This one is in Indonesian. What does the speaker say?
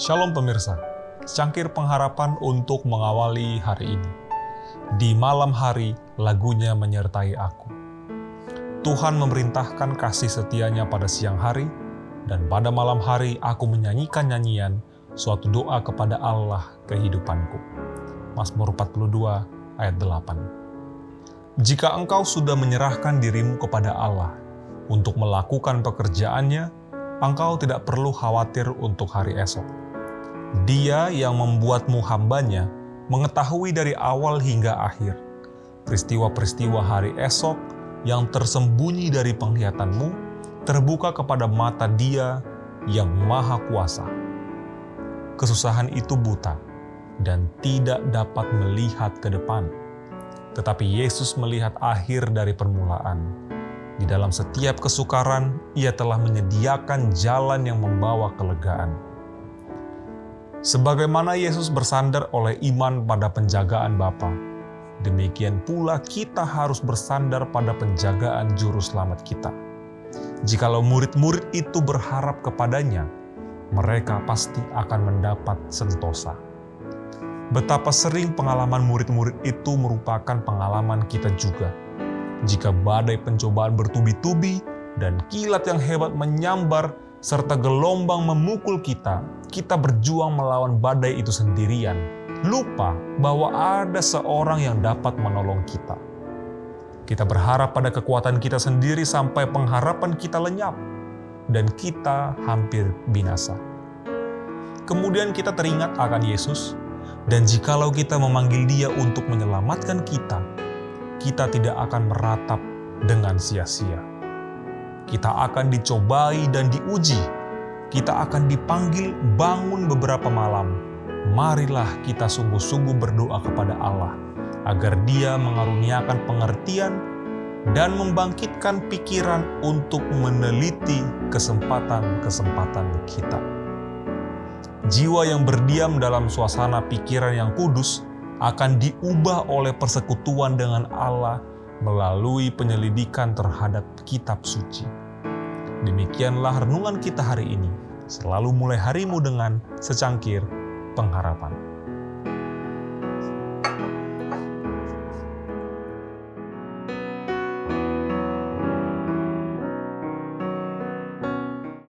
Shalom pemirsa, secangkir pengharapan untuk mengawali hari ini. Di malam hari, lagunya menyertai aku. Tuhan memerintahkan kasih setianya pada siang hari, dan pada malam hari aku menyanyikan nyanyian suatu doa kepada Allah kehidupanku. Mazmur 42 ayat 8. Jika engkau sudah menyerahkan dirimu kepada Allah untuk melakukan pekerjaannya, engkau tidak perlu khawatir untuk hari esok. Dia yang membuatmu hambanya mengetahui dari awal hingga akhir peristiwa-peristiwa hari esok yang tersembunyi dari penglihatanmu terbuka kepada mata dia yang maha kuasa. Kesusahan itu buta dan tidak dapat melihat ke depan. Tetapi Yesus melihat akhir dari permulaan. Di dalam setiap kesukaran, ia telah menyediakan jalan yang membawa kelegaan. Sebagaimana Yesus bersandar oleh iman pada penjagaan Bapa, demikian pula kita harus bersandar pada penjagaan juru selamat kita. Jikalau murid-murid itu berharap kepadanya, mereka pasti akan mendapat sentosa. Betapa sering pengalaman murid-murid itu merupakan pengalaman kita juga. Jika badai pencobaan bertubi-tubi dan kilat yang hebat menyambar serta gelombang memukul kita, kita berjuang melawan badai itu sendirian, lupa bahwa ada seorang yang dapat menolong kita. Kita berharap pada kekuatan kita sendiri sampai pengharapan kita lenyap, dan kita hampir binasa. Kemudian kita teringat akan Yesus, dan jikalau kita memanggil Dia untuk menyelamatkan kita, kita tidak akan meratap dengan sia-sia. Kita akan dicobai dan diuji. Kita akan dipanggil bangun beberapa malam. Marilah kita sungguh-sungguh berdoa kepada Allah agar Dia mengaruniakan pengertian dan membangkitkan pikiran untuk meneliti kesempatan-kesempatan kita. Jiwa yang berdiam dalam suasana pikiran yang kudus akan diubah oleh persekutuan dengan Allah melalui penyelidikan terhadap kitab suci. Demikianlah renungan kita hari ini. Selalu mulai harimu dengan secangkir pengharapan.